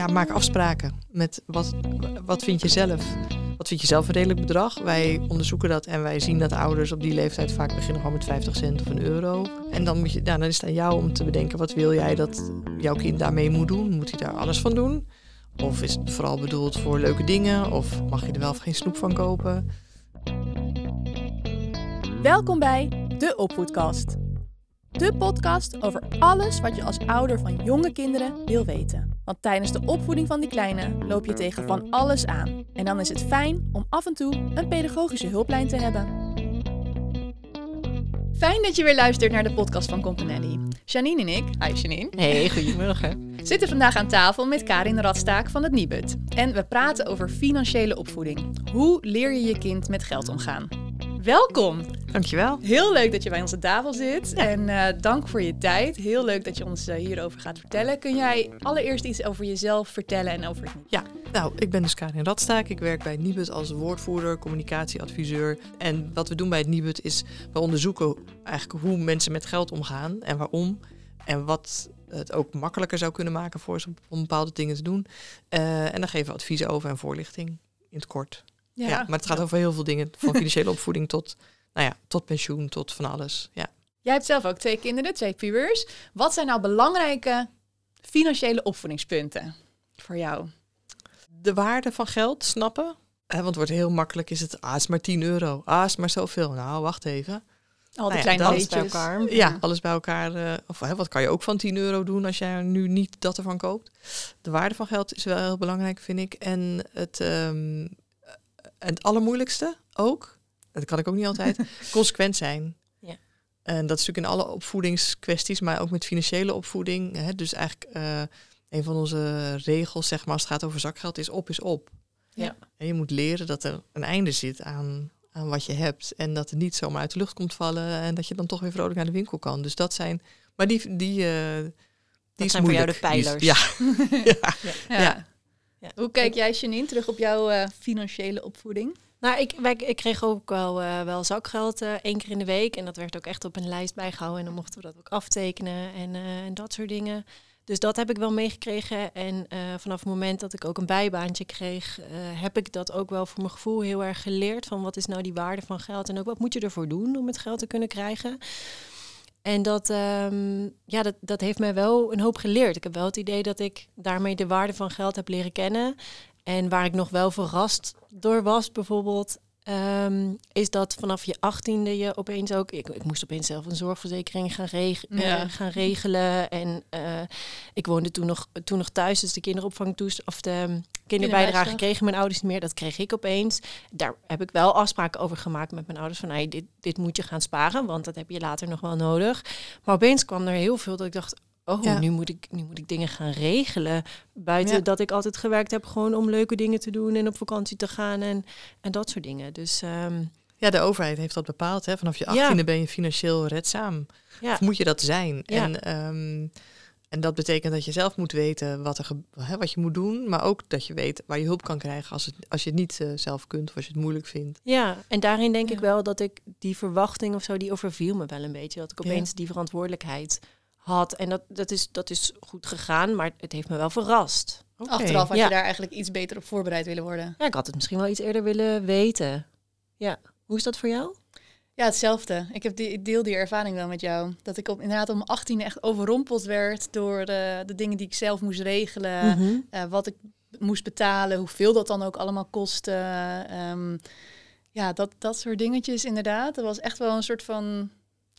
ja, maak afspraken met wat, wat vind je zelf. Wat vind je zelf een redelijk bedrag? Wij onderzoeken dat en wij zien dat ouders op die leeftijd vaak beginnen gewoon met 50 cent of een euro. En dan, moet je, dan is het aan jou om te bedenken wat wil jij dat jouw kind daarmee moet doen? Moet hij daar alles van doen? Of is het vooral bedoeld voor leuke dingen? Of mag je er wel of geen snoep van kopen? Welkom bij de Opvoedkast. De podcast over alles wat je als ouder van jonge kinderen wil weten. Want tijdens de opvoeding van die kleine loop je tegen van alles aan. En dan is het fijn om af en toe een pedagogische hulplijn te hebben. Fijn dat je weer luistert naar de podcast van Companelli. Janine en ik, hi Janine, Hey, goedemorgen. zitten vandaag aan tafel met Karin Radstaak van het Nibud. En we praten over financiële opvoeding. Hoe leer je je kind met geld omgaan? Welkom! Dankjewel. Heel leuk dat je bij onze tafel zit. En eh, dank voor je tijd. Heel leuk dat je ons eh, hierover gaat vertellen. Kun jij allereerst iets over jezelf vertellen en over het Ja, nou, ik ben dus Karin Radstaak. Ik werk bij Nibud als woordvoerder, communicatieadviseur. En wat we doen bij het Nibud is, we onderzoeken eigenlijk hoe mensen met geld omgaan en waarom. En wat het ook makkelijker zou kunnen maken voor ze om bepaalde dingen te doen. Eh, en dan geven we adviezen over en voorlichting in het kort. Ja, maar het gaat over heel veel dingen. Van financiële opvoeding tot, nou ja, tot pensioen, tot van alles. Ja. Jij hebt zelf ook twee kinderen, twee pubers. Wat zijn nou belangrijke financiële opvoedingspunten voor jou? De waarde van geld snappen. Want het wordt heel makkelijk, is het, ah, is maar 10 euro. Ah, is maar zoveel. Nou, wacht even. Al die Nou kleine beetjes. bij elkaar. Ja, alles bij elkaar. eh, of hè, wat kan je ook van 10 euro doen als jij nu niet dat ervan koopt? De waarde van geld is wel heel belangrijk, vind ik. En het, ehm, en het allermoeilijkste ook, dat kan ik ook niet altijd, consequent zijn. Ja. En dat is natuurlijk in alle opvoedingskwesties, maar ook met financiële opvoeding. Hè, dus eigenlijk eh, een van onze regels, zeg maar, als het gaat over zakgeld, is op is op. Ja. En je moet leren dat er een einde zit aan, aan wat je hebt. En dat het niet zomaar uit de lucht komt vallen. En dat je dan toch weer vrolijk naar de winkel kan. Dus dat zijn. Maar die. die, eh die is zijn voor jou de is- pijlers. ja, Ja. Ja. Ja. Hoe kijk jij, Janine, terug op jouw eh, financiële opvoeding? Nou, ik, wij, ik kreeg ook wel, eh, wel zakgeld eh, één keer in de week. En dat werd ook echt op een lijst bijgehouden. En dan mochten we dat ook aftekenen en, eh, en dat soort dingen. Dus dat heb ik wel meegekregen. En eh, vanaf het moment dat ik ook een bijbaantje kreeg, eh, heb ik dat ook wel voor mijn gevoel heel erg geleerd. Van wat is nou die waarde van geld? En ook wat moet je ervoor doen om het geld te kunnen krijgen? En dat, ehm, ja, dat, dat heeft mij wel een hoop geleerd. Ik heb wel het idee dat ik daarmee de waarde van geld heb leren kennen. En waar ik nog wel verrast door was, bijvoorbeeld, ehm, is dat vanaf je achttiende je opeens ook. Ik, ik moest opeens zelf een zorgverzekering gaan, reg- eh, gaan regelen. En eh, ik woonde toen nog, toen nog thuis, dus de kinderopvang toest, of de kinderbijdrage kregen mijn ouders niet meer. Dat kreeg ik opeens. Daar heb ik wel afspraken over gemaakt met mijn ouders. Van hey, dit, dit moet je gaan sparen, want dat heb je later nog wel nodig. Maar opeens kwam er heel veel dat ik dacht. Oh, Ja. nu, moet ik, nu moet ik dingen gaan regelen. Buiten Ja. dat ik altijd gewerkt heb, gewoon om leuke dingen te doen en op vakantie te gaan en, en dat soort dingen. Dus ehm, ja, de overheid heeft dat bepaald. Hè. Vanaf je Ja. achttiende ben je financieel redzaam. ja, Of moet je dat zijn? Ja. En, ehm, en dat betekent dat je zelf moet weten wat, er hè, wat je moet doen. Maar ook dat je weet waar je hulp kan krijgen als, het, als je het niet eh, zelf kunt of als je het moeilijk vindt. ja, en daarin denk Ja. ik wel dat ik die verwachting of zo, die overviel me wel een beetje. Dat ik Ja. opeens die verantwoordelijkheid had. En dat, dat, is, dat is goed gegaan, maar het heeft me wel verrast. Oké. Achteraf had Ja. je daar eigenlijk iets beter op voorbereid willen worden. Ja, ik had het misschien wel iets eerder willen weten. Ja, hoe is dat voor jou? Ja, hetzelfde. Ik, heb die, ik deel die ervaring wel met jou. Dat ik op, inderdaad om mijn 18 echt overrompeld werd door de, de dingen die ik zelf moest regelen. Mhm. eh, wat ik moest betalen, hoeveel dat dan ook allemaal kostte. Ehm, ja, dat, dat soort dingetjes inderdaad. Dat was echt wel een soort van...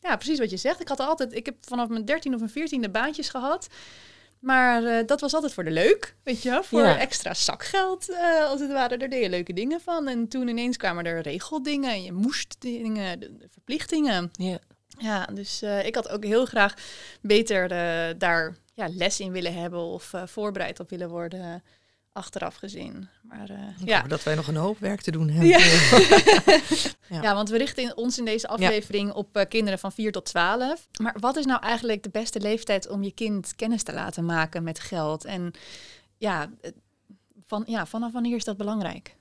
Ja, precies wat je zegt. Ik had altijd... Ik heb vanaf mijn 13 of mijn 14e baantjes gehad. Maar eh, dat was altijd voor de leuk, weet je wel? Voor Ja. extra zakgeld, eh, als het ware. Daar deed je leuke dingen van. En toen ineens kwamen er regeldingen. En je moest dingen, de, de verplichtingen. Ja. Ja, dus eh, ik had ook heel graag beter daar ja, les in willen hebben of voorbereid op willen worden achteraf gezien. Maar eh, ja. dat wij nog een hoop werk te doen hebben. Ja. Ja. ja, want we richten in- ons in deze aflevering op eh, kinderen van 4 tot 12. Maar wat is nou eigenlijk de beste leeftijd om je kind kennis te laten maken met geld? En ja, eh, van, ja vanaf wanneer is dat belangrijk?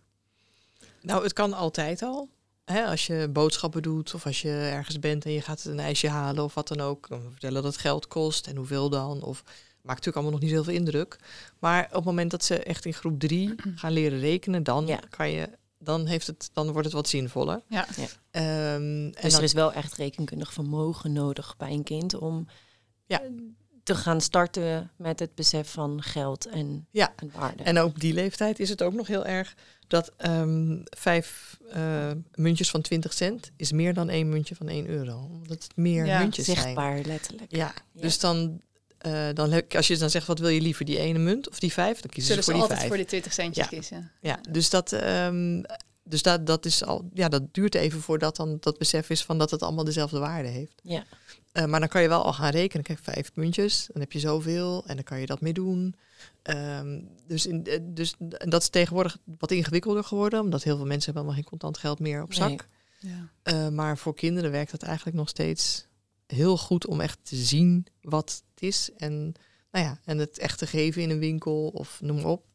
Nou, het kan altijd al. Hè, als je boodschappen doet of als je ergens bent en je gaat een ijsje halen of wat dan ook. Dan vertellen dat het geld kost en hoeveel dan. Of Maakt natuurlijk allemaal nog niet zoveel indruk. Maar op het moment dat ze echt in groep drie gaan leren rekenen, dan Ja. kan je, dan heeft het, dan wordt het wat zinvoller. Ja. Ja. Ehm, en Dus dan- er is wel echt rekenkundig vermogen nodig bij een kind om Ja. eh, te gaan starten met het besef van geld en, Ja. en waarde. En op die leeftijd is het ook nog heel erg dat ehm, vijf eh, muntjes van 20 cent is meer dan één muntje van 1 euro. Omdat het meer Ja, muntjes zijn. Zichtbaar, letterlijk. Ja, Ja. dus dan, eh, dan heb, als je dan zegt wat wil je liever, die ene munt of die vijf, dan kiezen Zullen ze ze voor die altijd vijf. voor die 20 centjes Ja. kiezen? Ja, dus dat, ehm, dus dat, dat is al, ja, dat duurt even voordat dan dat besef is van dat het allemaal dezelfde waarde heeft. Ja. Eh, maar dan kan je wel al gaan rekenen. Kijk, vijf muntjes, dan heb je zoveel en dan kan je dat mee doen. Ehm, dus, in, eh, dus en dat is tegenwoordig wat ingewikkelder geworden, omdat heel veel mensen hebben helemaal geen contant geld meer op zak. Nee. Ja. Eh, maar voor kinderen werkt dat eigenlijk nog steeds heel goed om echt te zien wat het is. En, nou ja, en het echt te geven in een winkel of noem maar op.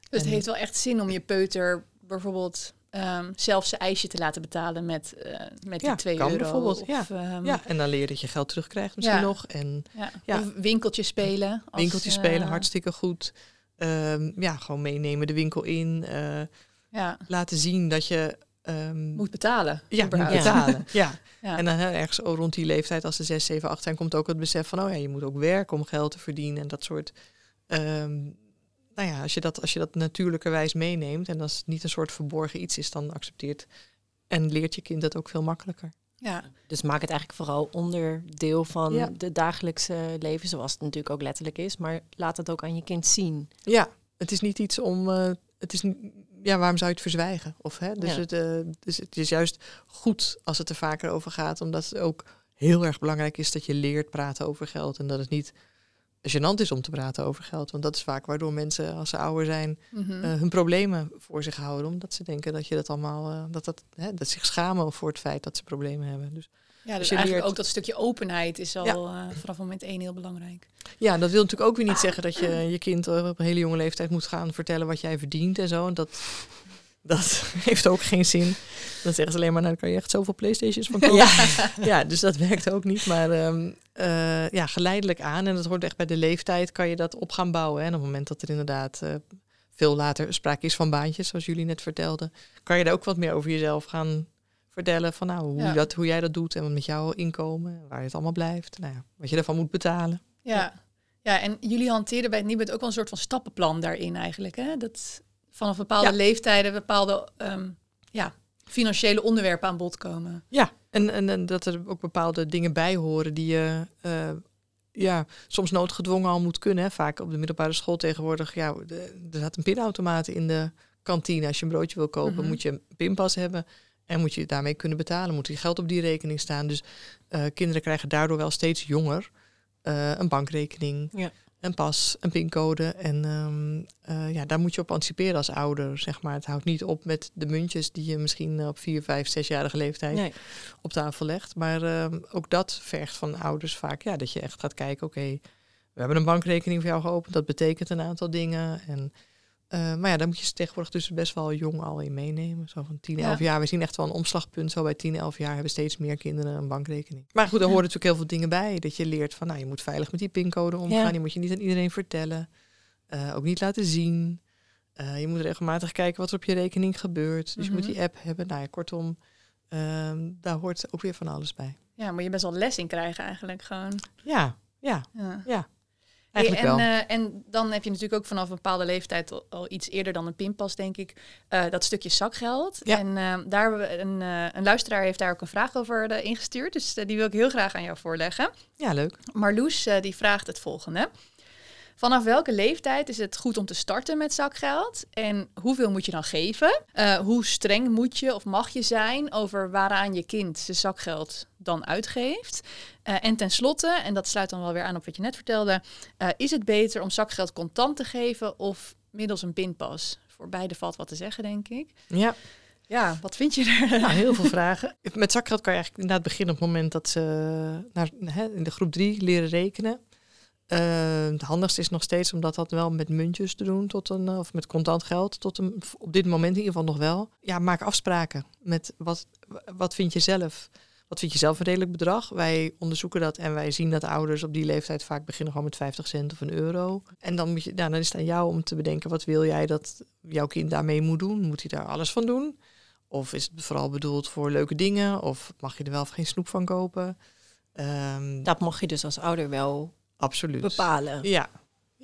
Dus het En- heeft wel echt zin om je peuter bijvoorbeeld ehm, zelf zijn ijsje te laten betalen met, eh met die Ja, 2 kan euro. bijvoorbeeld, Of, ja. ehm, Ja, en dan leer je dat je geld terugkrijgt misschien Ja. nog. En ja. Of winkeltje spelen. als, winkeltjes eh, spelen, hartstikke goed. Ehm, ja, gewoon meenemen de winkel in. eh, Ja, laten zien dat je... ehm, moet betalen. ja, moet betalen. ja. Ja. En dan hè, ergens rond die leeftijd, als ze 6, 7, 8 zijn, komt ook het besef van, oh ja, je moet ook werken om geld te verdienen en dat soort. ehm, nou ja, als je dat, als je dat natuurlijkerwijs meeneemt en als het niet een soort verborgen iets is, dan accepteert en leert je kind dat ook veel makkelijker. ja. Dus maak het eigenlijk vooral onderdeel van Ja. de dagelijkse leven, zoals het natuurlijk ook letterlijk is. Maar laat het ook aan je kind zien. Ja, het is niet iets om. eh, het is niet, ja, waarom zou je het verzwijgen? Of, hè? Dus, Ja. het, eh, dus het is juist goed als het er vaker over gaat, omdat het ook heel erg belangrijk is dat je leert praten over geld en dat het niet gênant is om te praten over geld. Want dat is vaak waardoor mensen, als ze ouder zijn, Mhm. eh, hun problemen voor zich houden. Omdat ze denken dat je dat allemaal, eh, dat, dat, hè, dat ze zich schamen voor het feit dat ze problemen hebben. Dus ja, dus je eigenlijk leert- ook dat stukje openheid is al Ja. eh, vanaf moment één heel belangrijk. ja, dat wil natuurlijk ook weer niet zeggen dat je je kind eh, op een hele jonge leeftijd moet gaan vertellen wat jij verdient en zo. En dat, dat heeft ook geen zin. Dan zeggen ze alleen maar, nou, dan kan je echt zoveel Playstations van kopen. Ja. dus dat werkt ook niet. Maar ehm, eh, ja, geleidelijk aan. En dat hoort echt bij de leeftijd, kan je dat op gaan bouwen. Hè. En op het moment dat er inderdaad veel later sprake is van baantjes, zoals jullie net vertelden, kan je daar ook wat meer over jezelf gaan vertellen. Van nou, hoe, Ja. dat, hoe jij dat doet en wat met jouw inkomen, waar het allemaal blijft. Nou ja, wat je ervan moet betalen. Ja. ja, en jullie hanteren bij het Nibud ook wel een soort van stappenplan daarin eigenlijk. Hè? Dat vanaf bepaalde Ja. leeftijden bepaalde ehm, ja, financiële onderwerpen aan bod komen. Ja, en, en, en dat er ook bepaalde dingen bij horen die je eh, ja, soms noodgedwongen al moet kunnen. Hè. Vaak op de middelbare school tegenwoordig, ja, er staat een pinautomaat in de kantine. Als je een broodje wil kopen, Mhm. moet je een pinpas hebben en moet je daarmee kunnen betalen. Moet je geld op die rekening staan. Dus eh, kinderen krijgen daardoor wel steeds jonger eh, een bankrekening, Ja. een pas, een pincode. En ehm, eh, ja, daar moet je op anticiperen als ouder, zeg maar. Het houdt niet op met de muntjes die je misschien op vier, vijf, zesjarige leeftijd Nee. op tafel legt. Maar ehm, ook dat vergt van ouders vaak ja, dat je echt gaat kijken, oké, we hebben een bankrekening voor jou geopend, dat betekent een aantal dingen. En, eh, maar ja, daar moet je ze tegenwoordig dus best wel jong al in meenemen. Zo van 10, Ja. 11 jaar. We zien echt wel een omslagpunt. Zo bij 10, 11 jaar hebben steeds meer kinderen een bankrekening. Maar goed, daar horen natuurlijk heel veel dingen bij. Dat je leert van, nou, je moet veilig met die pincode omgaan. Ja. Die moet je niet aan iedereen vertellen. Eh, ook niet laten zien. Eh, je moet regelmatig kijken wat er op je rekening gebeurt. Dus je moet Mhm. die app hebben. Nou ja, kortom, ehm, daar hoort ook weer van alles bij. Ja, moet je best wel les in krijgen eigenlijk gewoon. Ja, ja, Ja. ja. Eigenlijk en, wel. eh, en dan heb je natuurlijk ook vanaf een bepaalde leeftijd al, al iets eerder dan een pinpas, denk ik, eh, dat stukje zakgeld. Ja. En eh, daar hebben we een, een luisteraar heeft daar ook een vraag over ingestuurd, dus die wil ik heel graag aan jou voorleggen. ja, leuk. Marloes die vraagt het volgende. Vanaf welke leeftijd is het goed om te starten met zakgeld? En hoeveel moet je dan geven? Eh, hoe streng moet je of mag je zijn over waaraan je kind zijn zakgeld dan uitgeeft? Eh, en tenslotte, en dat sluit dan wel weer aan op wat je net vertelde, eh, is het beter om zakgeld contant te geven of middels een pinpas? Voor beide valt wat te zeggen, denk ik. Ja, Ja, wat vind je er? nou, heel veel vragen. Met zakgeld kan je eigenlijk inderdaad beginnen op het moment dat ze naar, hè, in de groep drie leren rekenen. Eh, het handigste is nog steeds om dat, wel met muntjes te doen, tot een, of met contant geld, tot een, op dit moment in ieder geval nog wel. Ja, maak afspraken met wat, wat vind je zelf. wat vind je zelf een redelijk bedrag? Wij onderzoeken dat en wij zien dat ouders op die leeftijd vaak beginnen gewoon met 50 cent of een euro. En dan, moet je, nou, dan is het aan jou om te bedenken, wat wil jij dat jouw kind daarmee moet doen? Moet hij daar alles van doen? Of is het vooral bedoeld voor leuke dingen? Of mag je er wel geen snoep van kopen? Um, dat mocht je dus als ouder wel absoluut bepalen. Ja,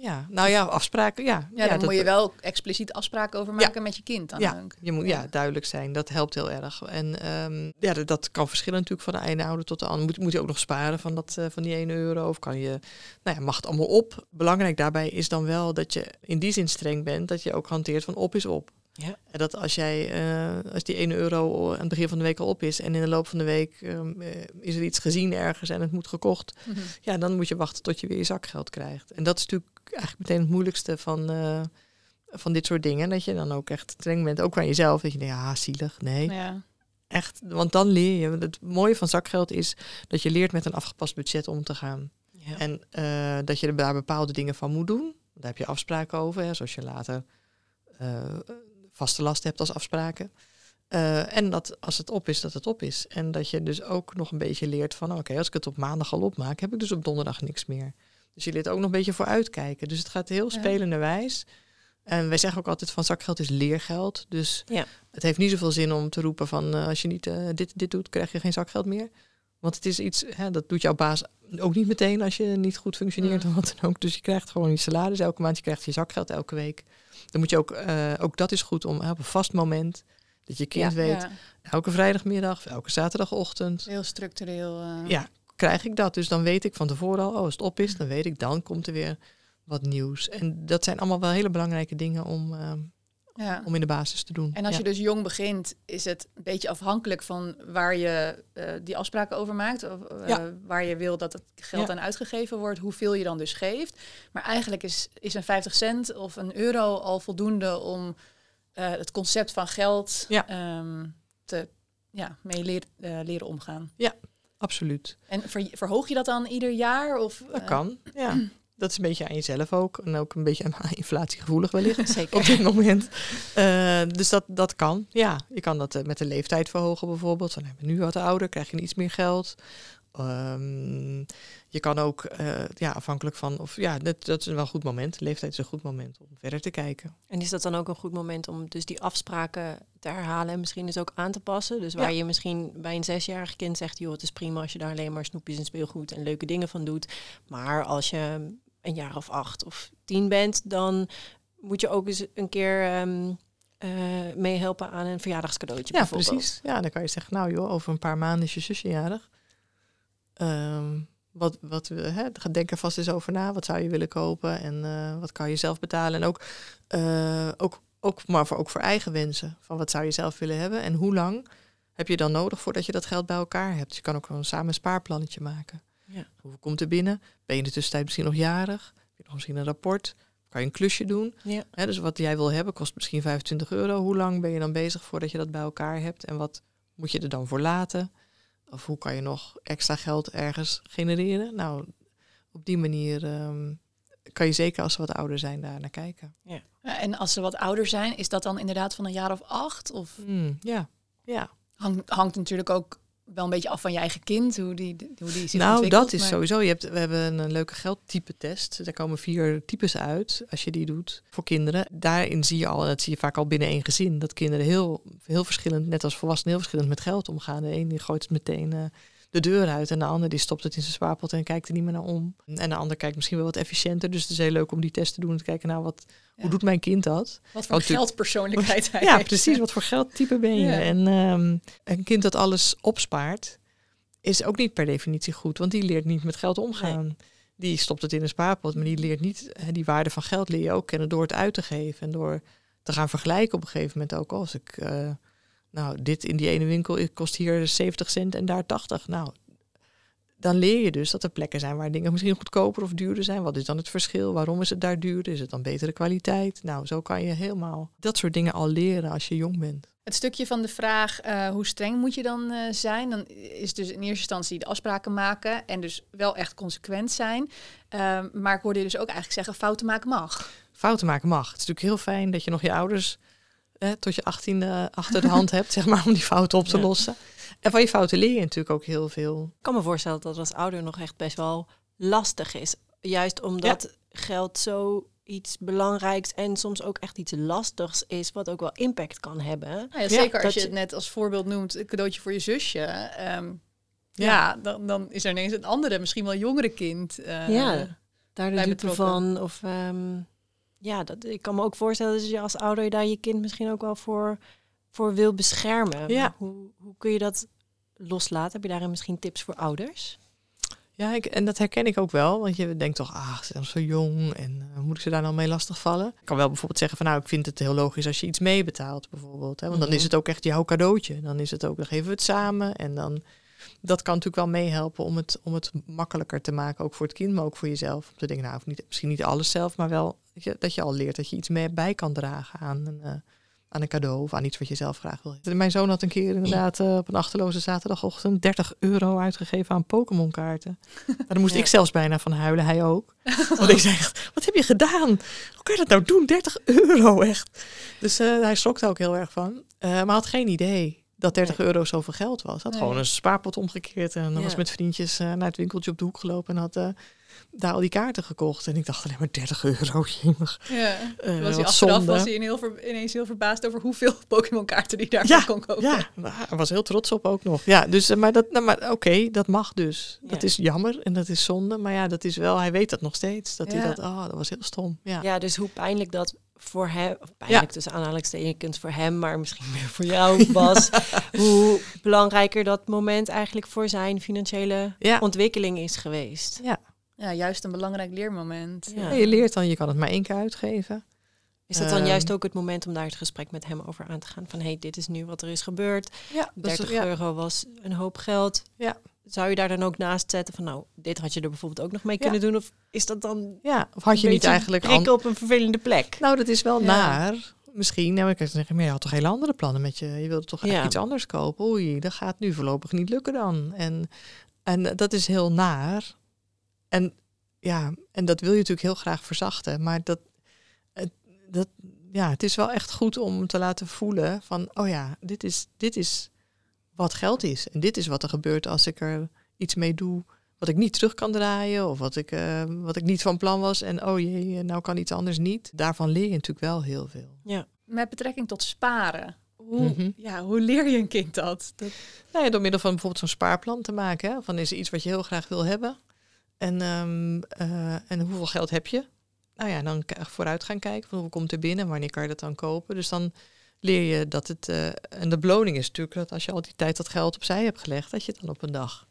ja, nou ja, afspraken, ja. Ja, dan moet je wel expliciet afspraken over maken met je kind dan ja, Je moet ja, duidelijk zijn, dat helpt heel erg. En um, ja, dat, dat, kan verschillen natuurlijk van de ene ouder tot de andere. Moet, moet je ook nog sparen van, dat, uh, van die 1 euro? Of kan je, nou ja, mag het allemaal op? Belangrijk daarbij is dan wel dat je in die zin streng bent, dat je ook hanteert van op is op. Ja. En dat als jij, uh, als die 1 euro aan het begin van de week al op is en in de loop van de week um, is er iets gezien ergens en het moet gekocht, mm -hmm. ja, dan moet je wachten tot je weer je zakgeld krijgt. En dat is natuurlijk eigenlijk meteen het moeilijkste van, uh, van dit soort dingen. Dat je dan ook echt streng bent, ook aan jezelf. Dat je denkt, ja, zielig, nee. Ja. Echt, want dan leer je. Het mooie van zakgeld is dat je leert met een afgepast budget om te gaan. Ja. En uh, dat je daar bepaalde dingen van moet doen. Daar heb je afspraken over, hè, zoals je later uh, vaste last hebt als afspraken. Uh, en dat als het op is, dat het op is. En dat je dus ook nog een beetje leert van, oké, okay, als ik het op maandag al opmaak, heb ik dus op donderdag niks meer. Dus je leert ook nog een beetje vooruitkijken. Dus het gaat heel spelende wijs. En wij zeggen ook altijd van zakgeld is leergeld. Dus ja. het heeft niet zoveel zin om te roepen van uh, als je niet uh, dit, dit doet, krijg je geen zakgeld meer. Want het is iets, hè, dat doet jouw baas ook niet meteen als je niet goed functioneert mm. of wat dan ook. Dus je krijgt gewoon je salaris elke maand, je krijgt je zakgeld elke week. Dan moet je ook, uh, ook dat is goed om op een vast moment, dat je kind ja, weet, ja. elke vrijdagmiddag, elke zaterdagochtend. Heel structureel. Ja, krijg ik dat. Dus dan weet ik van tevoren al, oh, als het op is, dan weet ik, dan komt er weer wat nieuws. En dat zijn allemaal wel hele belangrijke dingen om, uh, ja. om in de basis te doen. En als ja. je dus jong begint, is het een beetje afhankelijk van waar je uh, die afspraken over maakt. Of, uh, ja. Waar je wil dat het geld aan uitgegeven wordt, hoeveel je dan dus geeft. Maar eigenlijk is, is een 50 cent of een euro al voldoende om het concept van geld um, te ja, mee leer, leren omgaan. Ja, absoluut. En ver, verhoog je dat dan ieder jaar? Of, dat uh, kan, ja. Dat is een beetje aan jezelf ook. En ook een beetje aan inflatiegevoelig wellicht. Zeker. Op dit moment. Uh, dus dat, dat kan. Ja, je kan dat uh, met de leeftijd verhogen bijvoorbeeld. Dan hebben we nu wat ouder, krijg je iets meer geld. Um, je kan ook, uh, ja, afhankelijk van, of ja, dat, dat is wel een goed moment. Leeftijd is een goed moment om verder te kijken. En is dat dan ook een goed moment om dus die afspraken te herhalen en misschien dus ook aan te passen? Dus waar ja. je misschien bij een zesjarig kind zegt, joh, het is prima als je daar alleen maar snoepjes en speelgoed en leuke dingen van doet. Maar als je een jaar of acht of tien bent, dan moet je ook eens een keer um, uh, meehelpen aan een verjaardagscadeautje. Ja, precies. Ja, dan kan je zeggen, nou joh, over een paar maanden is je zusje jarig. Um, wat, wat hè, denk er vast eens over na. Wat zou je willen kopen en uh, wat kan je zelf betalen? En ook, uh, ook, ook, maar voor, ook voor eigen wensen. Van wat zou je zelf willen hebben en hoe lang heb je dan nodig voordat je dat geld bij elkaar hebt? Dus je kan ook gewoon samen een spaarplannetje maken. Ja. Hoeveel komt er binnen? Ben je in de tussentijd misschien nog jarig? Heb je nog misschien een rapport? Kan je een klusje doen? Ja. Hè, dus wat jij wil hebben kost misschien 25 euro. Hoe lang ben je dan bezig voordat je dat bij elkaar hebt? En wat moet je er dan voor laten? Of hoe kan je nog extra geld ergens genereren? Nou, op die manier um, kan je zeker als ze wat ouder zijn daar naar kijken. Ja. ja. en als ze wat ouder zijn, is dat dan inderdaad van een jaar of acht? Of? Mm, ja, ja. Hangt, hangt natuurlijk ook wel een beetje af van je eigen kind, hoe die, hoe die zich Nou, dat is maar... sowieso. Je hebt, we hebben een leuke geldtype test. Daar komen vier types uit als je die doet voor kinderen. Daarin zie je al, dat zie je vaak al binnen één gezin, dat kinderen heel, heel verschillend, net als volwassenen, heel verschillend met geld omgaan. De een die gooit het meteen uh, de deur uit en de ander die stopt het in zijn spaarpot en kijkt er niet meer naar om. En de ander kijkt misschien wel wat efficiënter. Dus het is heel leuk om die test te doen en te kijken, nou, wat, ja. hoe doet mijn kind dat? Wat voor geldpersoonlijkheid hij Ja, heeft. precies. Wat voor geldtype ben je? Ja. En um, een kind dat alles opspaart, is ook niet per definitie goed, want die leert niet met geld omgaan. Nee. Die stopt het in een spaarpot, maar die leert niet die waarde van geld leer je ook kennen door het uit te geven en door te gaan vergelijken op een gegeven moment ook. Als ik, uh, nou, dit in die ene winkel kost hier 70 cent en daar 80. Nou, dan leer je dus dat er plekken zijn waar dingen misschien goedkoper of duurder zijn. Wat is dan het verschil? Waarom is het daar duurder? Is het dan betere kwaliteit? Nou, zo kan je helemaal dat soort dingen al leren als je jong bent. Het stukje van de vraag uh, hoe streng moet je dan uh, zijn, dan is dus in eerste instantie de afspraken maken en dus wel echt consequent zijn. Uh, maar ik hoorde je dus ook eigenlijk zeggen, fouten maken mag. Fouten maken mag. Het is natuurlijk heel fijn dat je nog je ouders eh, tot je 18 achter de hand hebt, zeg maar, om die fouten op te Ja. lossen. En van je fouten leer je natuurlijk ook heel veel. Ik kan me voorstellen dat als ouder nog echt best wel lastig is. Juist omdat geld zo iets belangrijks en soms ook echt iets lastigs is, wat ook wel impact kan hebben. Nou ja, Ja, zeker als je het net als voorbeeld noemt, een cadeautje voor je zusje. ehm, Ja. ja, dan, dan is er ineens een andere, misschien wel jongere kind. eh, ja, daar de van. Of ehm, ja, dat, ik kan me ook voorstellen dat je als ouder daar je kind misschien ook wel voor, voor wil beschermen. Ja. Hoe, hoe kun je dat loslaten? Heb je daarin misschien tips voor ouders? Ja, ik, en dat herken ik ook wel. Want je denkt toch, ah, ze zijn nog zo jong en eh, moet ik ze daar nou mee lastigvallen? Ik kan wel bijvoorbeeld zeggen van, nou, ik vind het heel logisch als je iets meebetaalt bijvoorbeeld. Hè? Want dan Mhm. is het ook echt jouw cadeautje. Dan is het ook, dan geven we het samen. En dan, dat kan natuurlijk wel meehelpen om het, om het makkelijker te maken. Ook voor het kind, maar ook voor jezelf. Om te denken, nou, of niet, misschien niet alles zelf, maar wel dat je, dat je al leert dat je iets mee bij kan dragen aan een, eh, aan een cadeau of aan iets wat je zelf graag wil. Mijn zoon had een keer inderdaad eh, op een achterloze zaterdagochtend 30 euro uitgegeven aan Pokémon kaarten. Daar moest Ja. ik zelfs bijna van huilen, hij ook. Want ik zei echt, wat heb je gedaan? Hoe kan je dat nou doen? 30 euro echt. Dus eh, hij schrok daar ook heel erg van. Maar had geen idee dat 30 euro zoveel geld was. Had Nee. gewoon een spaarpot omgekeerd en dan Ja. was met vriendjes eh, naar het winkeltje op de hoek gelopen en had eh, daar al die kaarten gekocht. En ik dacht alleen maar 30 euro, jemig. Ja. Eh, was hij achteraf zonde. was hij in heel ver- ineens heel verbaasd over hoeveel Pokémon-kaarten hij daarvoor Ja, kon kopen. Ja, hij was heel trots op ook nog. Ja, dus, maar, dat, nou, maar oké, dat mag dus. Dat is jammer en dat is zonde. Maar ja, dat is wel, hij weet dat nog steeds. Dat Ja. hij dat, oh, dat was heel stom. Ja, Ja, dus hoe pijnlijk dat voor hem, of pijnlijk tussen aanhalingstekens voor hem, maar misschien meer voor jou was, hoe belangrijker dat moment eigenlijk voor zijn financiële ja. ontwikkeling is geweest. ja. Ja, juist een belangrijk leermoment. Ja. Ja, je leert dan, je kan het maar één keer uitgeven. Is dat dan Ehm. juist ook het moment om daar het gesprek met hem over aan te gaan? Van hé, hey, dit is nu wat er is gebeurd. Ja, 30 ja. euro was een hoop geld. Ja. Zou je daar dan ook naast zetten van nou, dit had je er bijvoorbeeld ook nog mee Ja. kunnen doen? Of is dat dan Ja, of had je niet eigenlijk... prikken op een vervelende plek? Nou, dat is wel Ja. naar. Misschien, nou, ik zeggen, maar je had toch hele andere plannen met je. Je wilde toch echt iets anders kopen. Oei, dat gaat nu voorlopig niet lukken dan. En, en dat is heel naar. En ja, en dat wil je natuurlijk heel graag verzachten. Maar dat, dat, ja, het is wel echt goed om te laten voelen van, oh ja, dit is, dit is wat geld is. En dit is wat er gebeurt als ik er iets mee doe wat ik niet terug kan draaien of wat ik, eh, wat ik niet van plan was. En oh jee, nou kan iets anders niet. Daarvan leer je natuurlijk wel heel veel. Met betrekking tot sparen. Hoe, Mhm. ja, hoe leer je een kind dat? dat Nou ja, door middel van bijvoorbeeld zo'n spaarplan te maken. Hè? Van is er iets wat je heel graag wil hebben? En, ehm, eh, en hoeveel geld heb je? Nou ja, dan vooruit gaan kijken. Van hoeveel komt er binnen? Wanneer kan je dat dan kopen? Dus dan leer je dat het... eh, en de beloning is natuurlijk dat als je al die tijd dat geld opzij hebt gelegd... dat je dan op een dag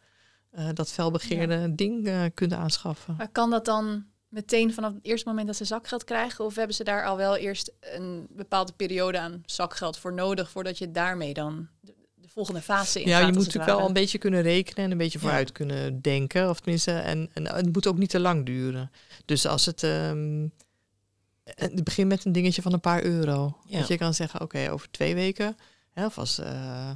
eh, dat felbegeerde ding eh, kunt aanschaffen. maar kan dat dan meteen vanaf het eerste moment dat ze zakgeld krijgen? Of hebben ze daar al wel eerst een bepaalde periode aan zakgeld voor nodig... voordat je daarmee dan de, de volgende fase in Ja, gaat, je moet natuurlijk wel een beetje kunnen rekenen en een beetje Ja. vooruit kunnen denken. Of tenminste, en, en het moet ook niet te lang duren. Dus als het. ehm het begint met een dingetje van een paar euro. Ja. Dat je kan zeggen, oké, over twee weken. Hè, of als eh,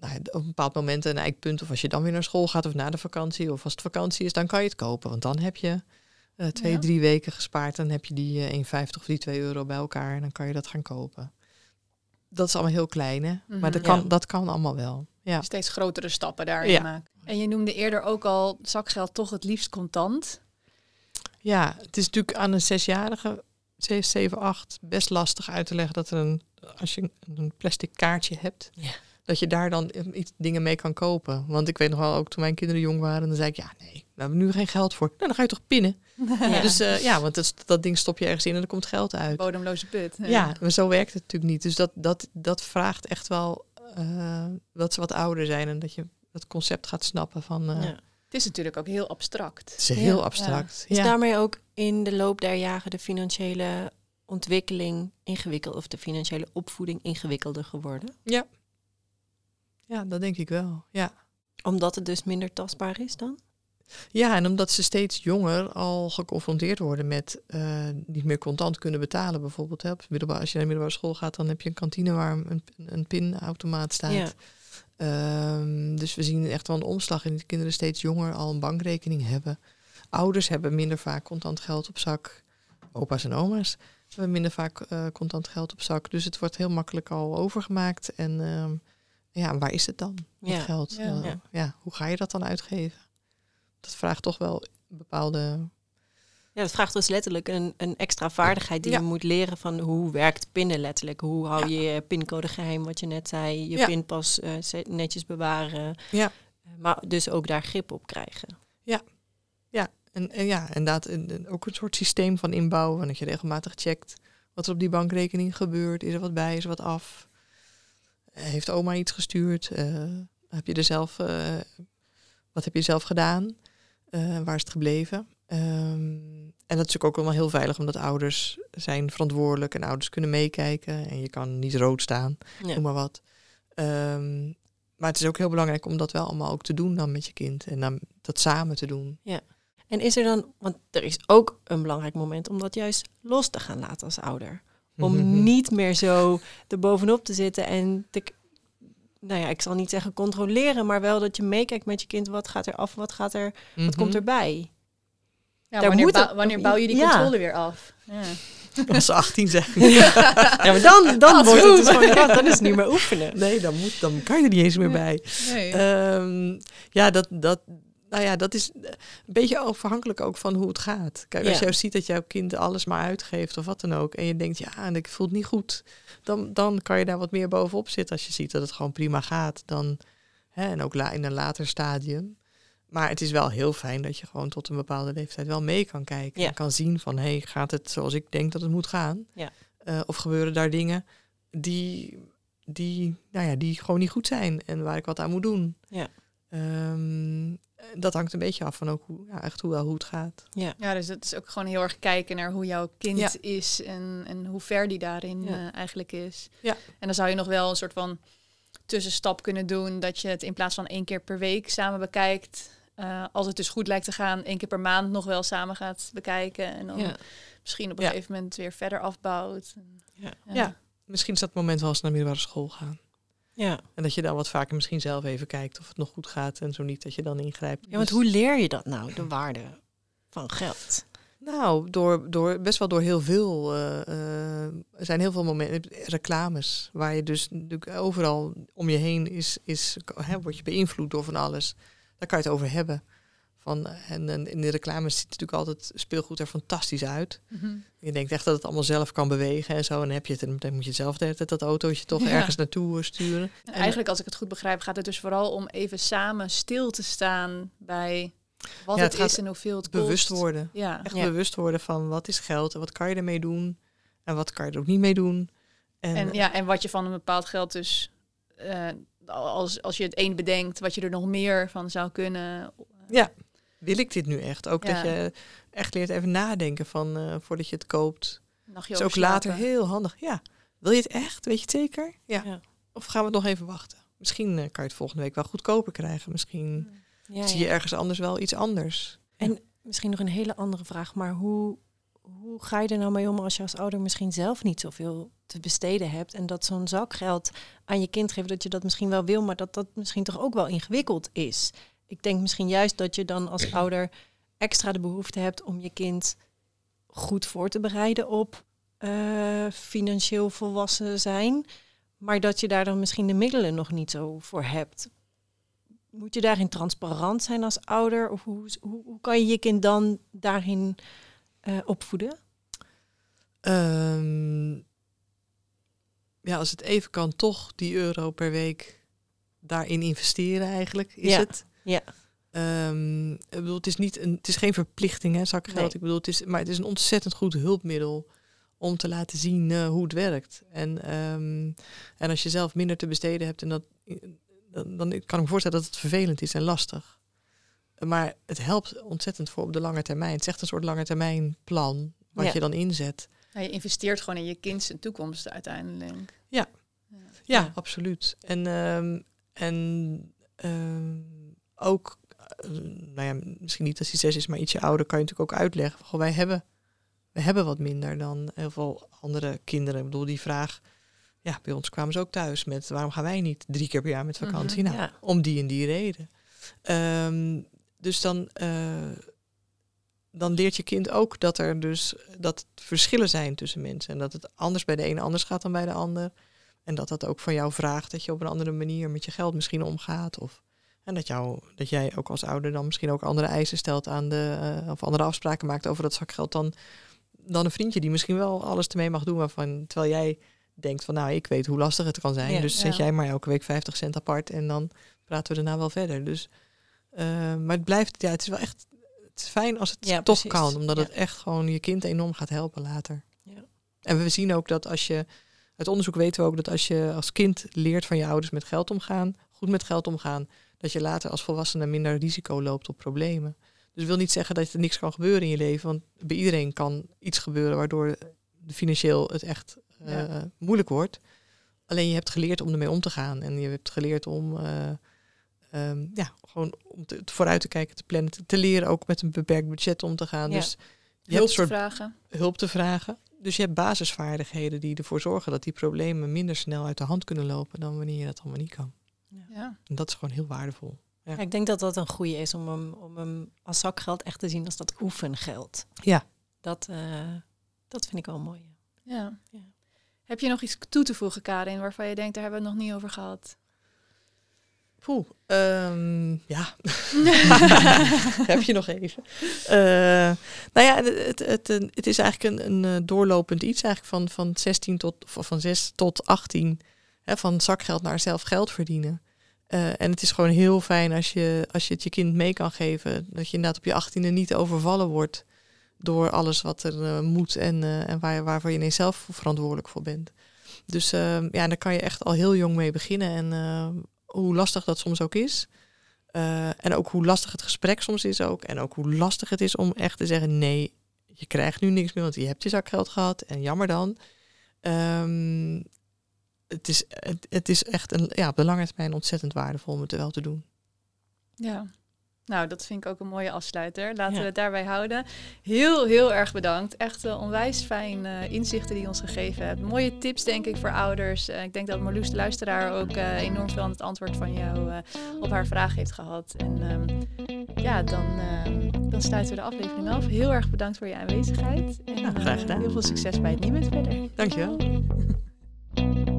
nou, op een bepaald moment een eikpunt. Of als je dan weer naar school gaat of na de vakantie. Of als het vakantie is, dan kan je het kopen. Want dan heb je eh, twee, Ja. drie weken gespaard. Dan heb je die eh 1,50 of die 2 euro bij elkaar. En dan kan je dat gaan kopen. Dat is allemaal heel klein, hè? Mhm. Maar dat Ja. kan, dat kan allemaal wel. Ja. Steeds grotere stappen daarin maken. En je noemde eerder ook al zakgeld toch het liefst contant. Ja, het is natuurlijk aan een zesjarige, 6, 7, 8, best lastig uit te leggen dat er een, als je een plastic kaartje hebt, Ja. dat je daar dan iets dingen mee kan kopen. Want ik weet nog wel, ook toen mijn kinderen jong waren, dan zei ik, ja nee, we hebben nu geen geld voor. Nou, dan ga je toch pinnen. Ja. Dus eh, ja, want dat, dat ding stop je ergens in en er komt geld uit. Bodemloze put. Ja, maar zo werkt het natuurlijk niet. Dus dat, dat, dat vraagt echt wel eh, dat ze wat ouder zijn en dat je het concept gaat snappen van... eh, Ja. Het is natuurlijk ook heel abstract. Het is heel Ja. abstract. Is daarmee ook in de loop der jaren de financiële ontwikkeling ingewikkeld of de financiële opvoeding ingewikkelder geworden? ja, dat denk ik wel. Ja. Omdat het dus minder tastbaar is dan? Ja, en omdat ze steeds jonger al geconfronteerd worden met eh, niet meer contant kunnen betalen. Bijvoorbeeld hè, middelbaar, als je naar de middelbare school gaat, dan heb je een kantine waar een, een pinautomaat staat. Ja. Ehm, dus we zien echt wel een omslag in dat kinderen steeds jonger al een bankrekening hebben. Ouders hebben minder vaak contant geld op zak. Opa's en oma's. Hebben minder vaak eh, contant geld op zak. Dus het wordt heel makkelijk al overgemaakt. En ehm, ja, waar is het dan? Dat Ja. geld. Ja. Eh, Ja. ja, hoe ga je dat dan uitgeven? Dat vraagt toch wel een bepaalde. Ja, dat vraagt dus letterlijk een, een extra vaardigheid die Ja. je moet leren van hoe werkt pinnen letterlijk. Hoe hou je je pincode geheim, wat je net zei. Je Ja. pinpas eh, netjes bewaren. Ja. Eh, Maar dus ook daar grip op krijgen. En, en ja, inderdaad, en, ook een soort systeem van inbouwen. Dat je regelmatig checkt wat er op die bankrekening gebeurt. Is er wat bij, is er wat af? Heeft oma iets gestuurd? Eh, heb je er zelf, eh, wat heb je zelf gedaan? Eh, waar is het gebleven? Ehm, en dat is natuurlijk ook allemaal heel veilig, omdat ouders zijn verantwoordelijk en ouders kunnen meekijken. En je kan niet rood staan, Ja. noem maar wat. Ehm, maar het is ook heel belangrijk om dat wel allemaal ook te doen dan met je kind. En dan dat samen te doen. En is er dan, want er is ook een belangrijk moment om dat juist los te gaan laten als ouder. Om niet meer zo erbovenop te zitten en te, nou ja, ik zal niet zeggen controleren, maar wel dat je meekijkt met je kind. Wat gaat er af, wat gaat er, wat komt Mhm. erbij? Ja, wanneer, moet bou- het- wanneer bouw je die Ja. controle weer af? Ja. Als ze 18 zijn. Ja, maar dan, dan wordt het dus gewoon, ja, dan is het niet meer oefenen. Nee, dan, moet, dan kan je er niet eens meer bij. Nee. Ehm, ja, dat, dat, nou ja, dat is een beetje afhankelijk ook van hoe het gaat. Kijk, als Ja. je ziet dat jouw kind alles maar uitgeeft of wat dan ook. En je denkt, ja, en ik voel het niet goed. Dan, dan kan je daar wat meer bovenop zitten. Als je ziet dat het gewoon prima gaat. Dan, hè, en ook la, in een later stadium. Maar het is wel heel fijn dat je gewoon tot een bepaalde leeftijd wel mee kan kijken. Ja. En kan zien van, hé, hey, gaat het zoals ik denk dat het moet gaan? Ja. Eh, of gebeuren daar dingen die, die, nou ja, die gewoon niet goed zijn en waar ik wat aan moet doen? Ja. Ehm, dat hangt een beetje af van ook hoe, ja, echt hoe, wel hoe het gaat. Ja. Ja, dus het is ook gewoon heel erg kijken naar hoe jouw kind Ja. is en, en hoe ver die daarin Ja. eh, eigenlijk is. Ja. En dan zou je nog wel een soort van tussenstap kunnen doen dat je het in plaats van één keer per week samen bekijkt. eh, als het dus goed lijkt te gaan, één keer per maand nog wel samen gaat bekijken. En dan Ja. misschien op een Ja. gegeven moment weer verder afbouwt. En, Ja. Ja. Misschien is dat het moment wel eens naar middelbare school gaan. Ja. En dat je dan wat vaker misschien zelf even kijkt of het nog goed gaat. En zo niet dat je dan ingrijpt. ja, want Dus- hoe leer je dat nou, de waarde van geld? Nou, door, door, best wel door heel veel. eh, eh, er zijn heel veel momenten, reclames, waar je dus natuurlijk overal om je heen is, is, hè, word je beïnvloed door van alles. Daar kan je het over hebben. Van, en, en in de reclames ziet natuurlijk altijd speelgoed er fantastisch uit. Mhm. Je denkt echt dat het allemaal zelf kan bewegen en zo. En dan heb je het en dan moet je zelf de hele tijd dat autootje toch Ja. ergens naartoe eh, sturen. En eigenlijk, als ik het goed begrijp, gaat het dus vooral om even samen stil te staan bij wat Ja, het, het gaat is en hoeveel het Bewust kost. worden. Ja. Echt Ja. bewust worden van wat is geld en wat kan je ermee doen. En wat kan je er ook niet mee doen. En, En, ja, en wat je van een bepaald geld dus, eh, als, als je het één bedenkt, wat je er nog meer van zou kunnen. Ja, wil ik dit nu echt? Ook Ja. dat je echt leert even nadenken van eh, voordat je het koopt. Nachtje is ook later heel handig. Ja, wil je het echt? Weet je het zeker? Ja. Ja. Of gaan we nog even wachten? Misschien eh, kan je het volgende week wel goedkoper krijgen. Misschien Ja, zie je ergens anders wel iets anders. En misschien nog een hele andere vraag, maar hoe, hoe ga je er nou mee om als je als ouder misschien zelf niet zoveel te besteden hebt en dat zo'n zakgeld aan je kind geeft, dat je dat misschien wel wil, maar dat dat misschien toch ook wel ingewikkeld is. Ik denk misschien juist dat je dan als ouder extra de behoefte hebt om je kind goed voor te bereiden op eh, financieel volwassen zijn, maar dat je daar dan misschien de middelen nog niet zo voor hebt. Moet je daarin transparant zijn als ouder? Of hoe, hoe, hoe kan je je kind dan daarin eh, opvoeden? Ehm, ja, als het even kan, toch die euro per week daarin investeren eigenlijk, is Ja. het. Ja. Ehm, ik bedoel, het is niet een, het is geen verplichting, hè, zakgeld. Nee. Ik bedoel, het is, maar het is een ontzettend goed hulpmiddel om te laten zien eh, hoe het werkt. En, ehm, en als je zelf minder te besteden hebt, en dat, dan, dan kan ik me voorstellen dat het vervelend is en lastig. Maar het helpt ontzettend voor op de lange termijn. Het is echt een soort lange termijn plan wat Ja. je dan inzet. Ja, je investeert gewoon in je kind zijn toekomst uiteindelijk. Ja. Ja. Ja, Ja. absoluut. En, ehm, en ehm, ook, eh, nou ja, misschien niet als hij zes is, maar ietsje ouder, kan je natuurlijk ook uitleggen. Goh, wij hebben, wij hebben wat minder dan heel veel andere kinderen. Ik bedoel, die vraag, ja, bij ons kwamen ze ook thuis met waarom gaan wij niet drie keer per jaar met vakantie? Mhm, nou, ja. om die en die reden. Ehm, dus dan, eh, dan leert je kind ook dat er dus dat verschillen zijn tussen mensen. En dat het anders bij de ene anders gaat dan bij de ander. En dat dat ook van jou vraagt dat je op een andere manier met je geld misschien omgaat. Of en dat, jou, dat jij ook als ouder dan misschien ook andere eisen stelt aan de. eh, of andere afspraken maakt over dat zakgeld dan, dan een vriendje die misschien wel alles ermee mag doen. Waarvan terwijl jij denkt van nou, ik weet hoe lastig het kan zijn. Ja. dus zet Ja. jij maar elke week 50 cent apart en dan praten we daarna wel verder. Dus, eh, maar het blijft, ja, het is wel echt. Het is fijn als het Ja, toch precies. kan, omdat het echt gewoon je kind enorm gaat helpen later. Ja. En we zien ook dat als je, uit onderzoek weten we ook dat als je als kind leert van je ouders met geld omgaan, goed met geld omgaan, dat je later als volwassene minder risico loopt op problemen. Dus dat wil niet zeggen dat er niks kan gebeuren in je leven, want bij iedereen kan iets gebeuren waardoor financieel het echt eh, Ja. moeilijk wordt. Alleen je hebt geleerd om ermee om te gaan en je hebt geleerd om eh, ehm, ja, gewoon om te, vooruit te kijken, te plannen, te, te leren ook met een beperkt budget om te gaan. Ja. Dus je Hulp hebt te soort vragen. hulp te vragen. Dus je hebt basisvaardigheden die ervoor zorgen dat die problemen minder snel uit de hand kunnen lopen dan wanneer je dat allemaal niet kan. Ja. En dat is gewoon heel waardevol. Ja, ik denk dat dat een goede is om hem, om hem als zakgeld echt te zien als dat oefengeld. Ja. Dat, eh, dat vind ik wel mooi. Ja. Ja. Heb je nog iets toe te voegen, Karin, waarvan je denkt, daar hebben we het nog niet over gehad? Poeh, ehm, ja. Heb je nog even. Eh, nou ja, het, het, het, het is eigenlijk een, een eh, doorlopend iets eigenlijk van, van 16 tot, of van 6 tot 18. Van zakgeld naar zelf geld verdienen. Eh, en het is gewoon heel fijn als je, als je het je kind mee kan geven. Dat je inderdaad op je achttiende niet overvallen wordt door alles wat er eh, moet en, eh, en waar, waarvoor je ineens zelf verantwoordelijk voor bent. Dus ja, daar kan je echt al heel jong mee beginnen. En hoe lastig dat soms ook is. En ook hoe lastig het gesprek soms is ook. En ook hoe lastig het is om echt te zeggen: nee, je krijgt nu niks meer, want je hebt je zakgeld gehad. En jammer dan. Ehm, het, is, het, het is echt een, ja, op de lange termijn ontzettend waardevol om het wel te doen. Ja. Nou, dat vind ik ook een mooie afsluiter. Laten Ja. we het daarbij houden. Heel, heel erg bedankt. Echt onwijs fijn eh, inzichten die je ons gegeven hebt. Mooie tips, denk ik, voor ouders. Eh, ik denk dat Marloes, de luisteraar, ook eh, enorm veel aan het antwoord van jou op haar vraag heeft gehad. En ehm, ja, dan, dan sluiten we de aflevering af. Heel erg bedankt voor je aanwezigheid. En Ja, graag gedaan. heel veel succes bij het Nieuwet verder. Dankjewel.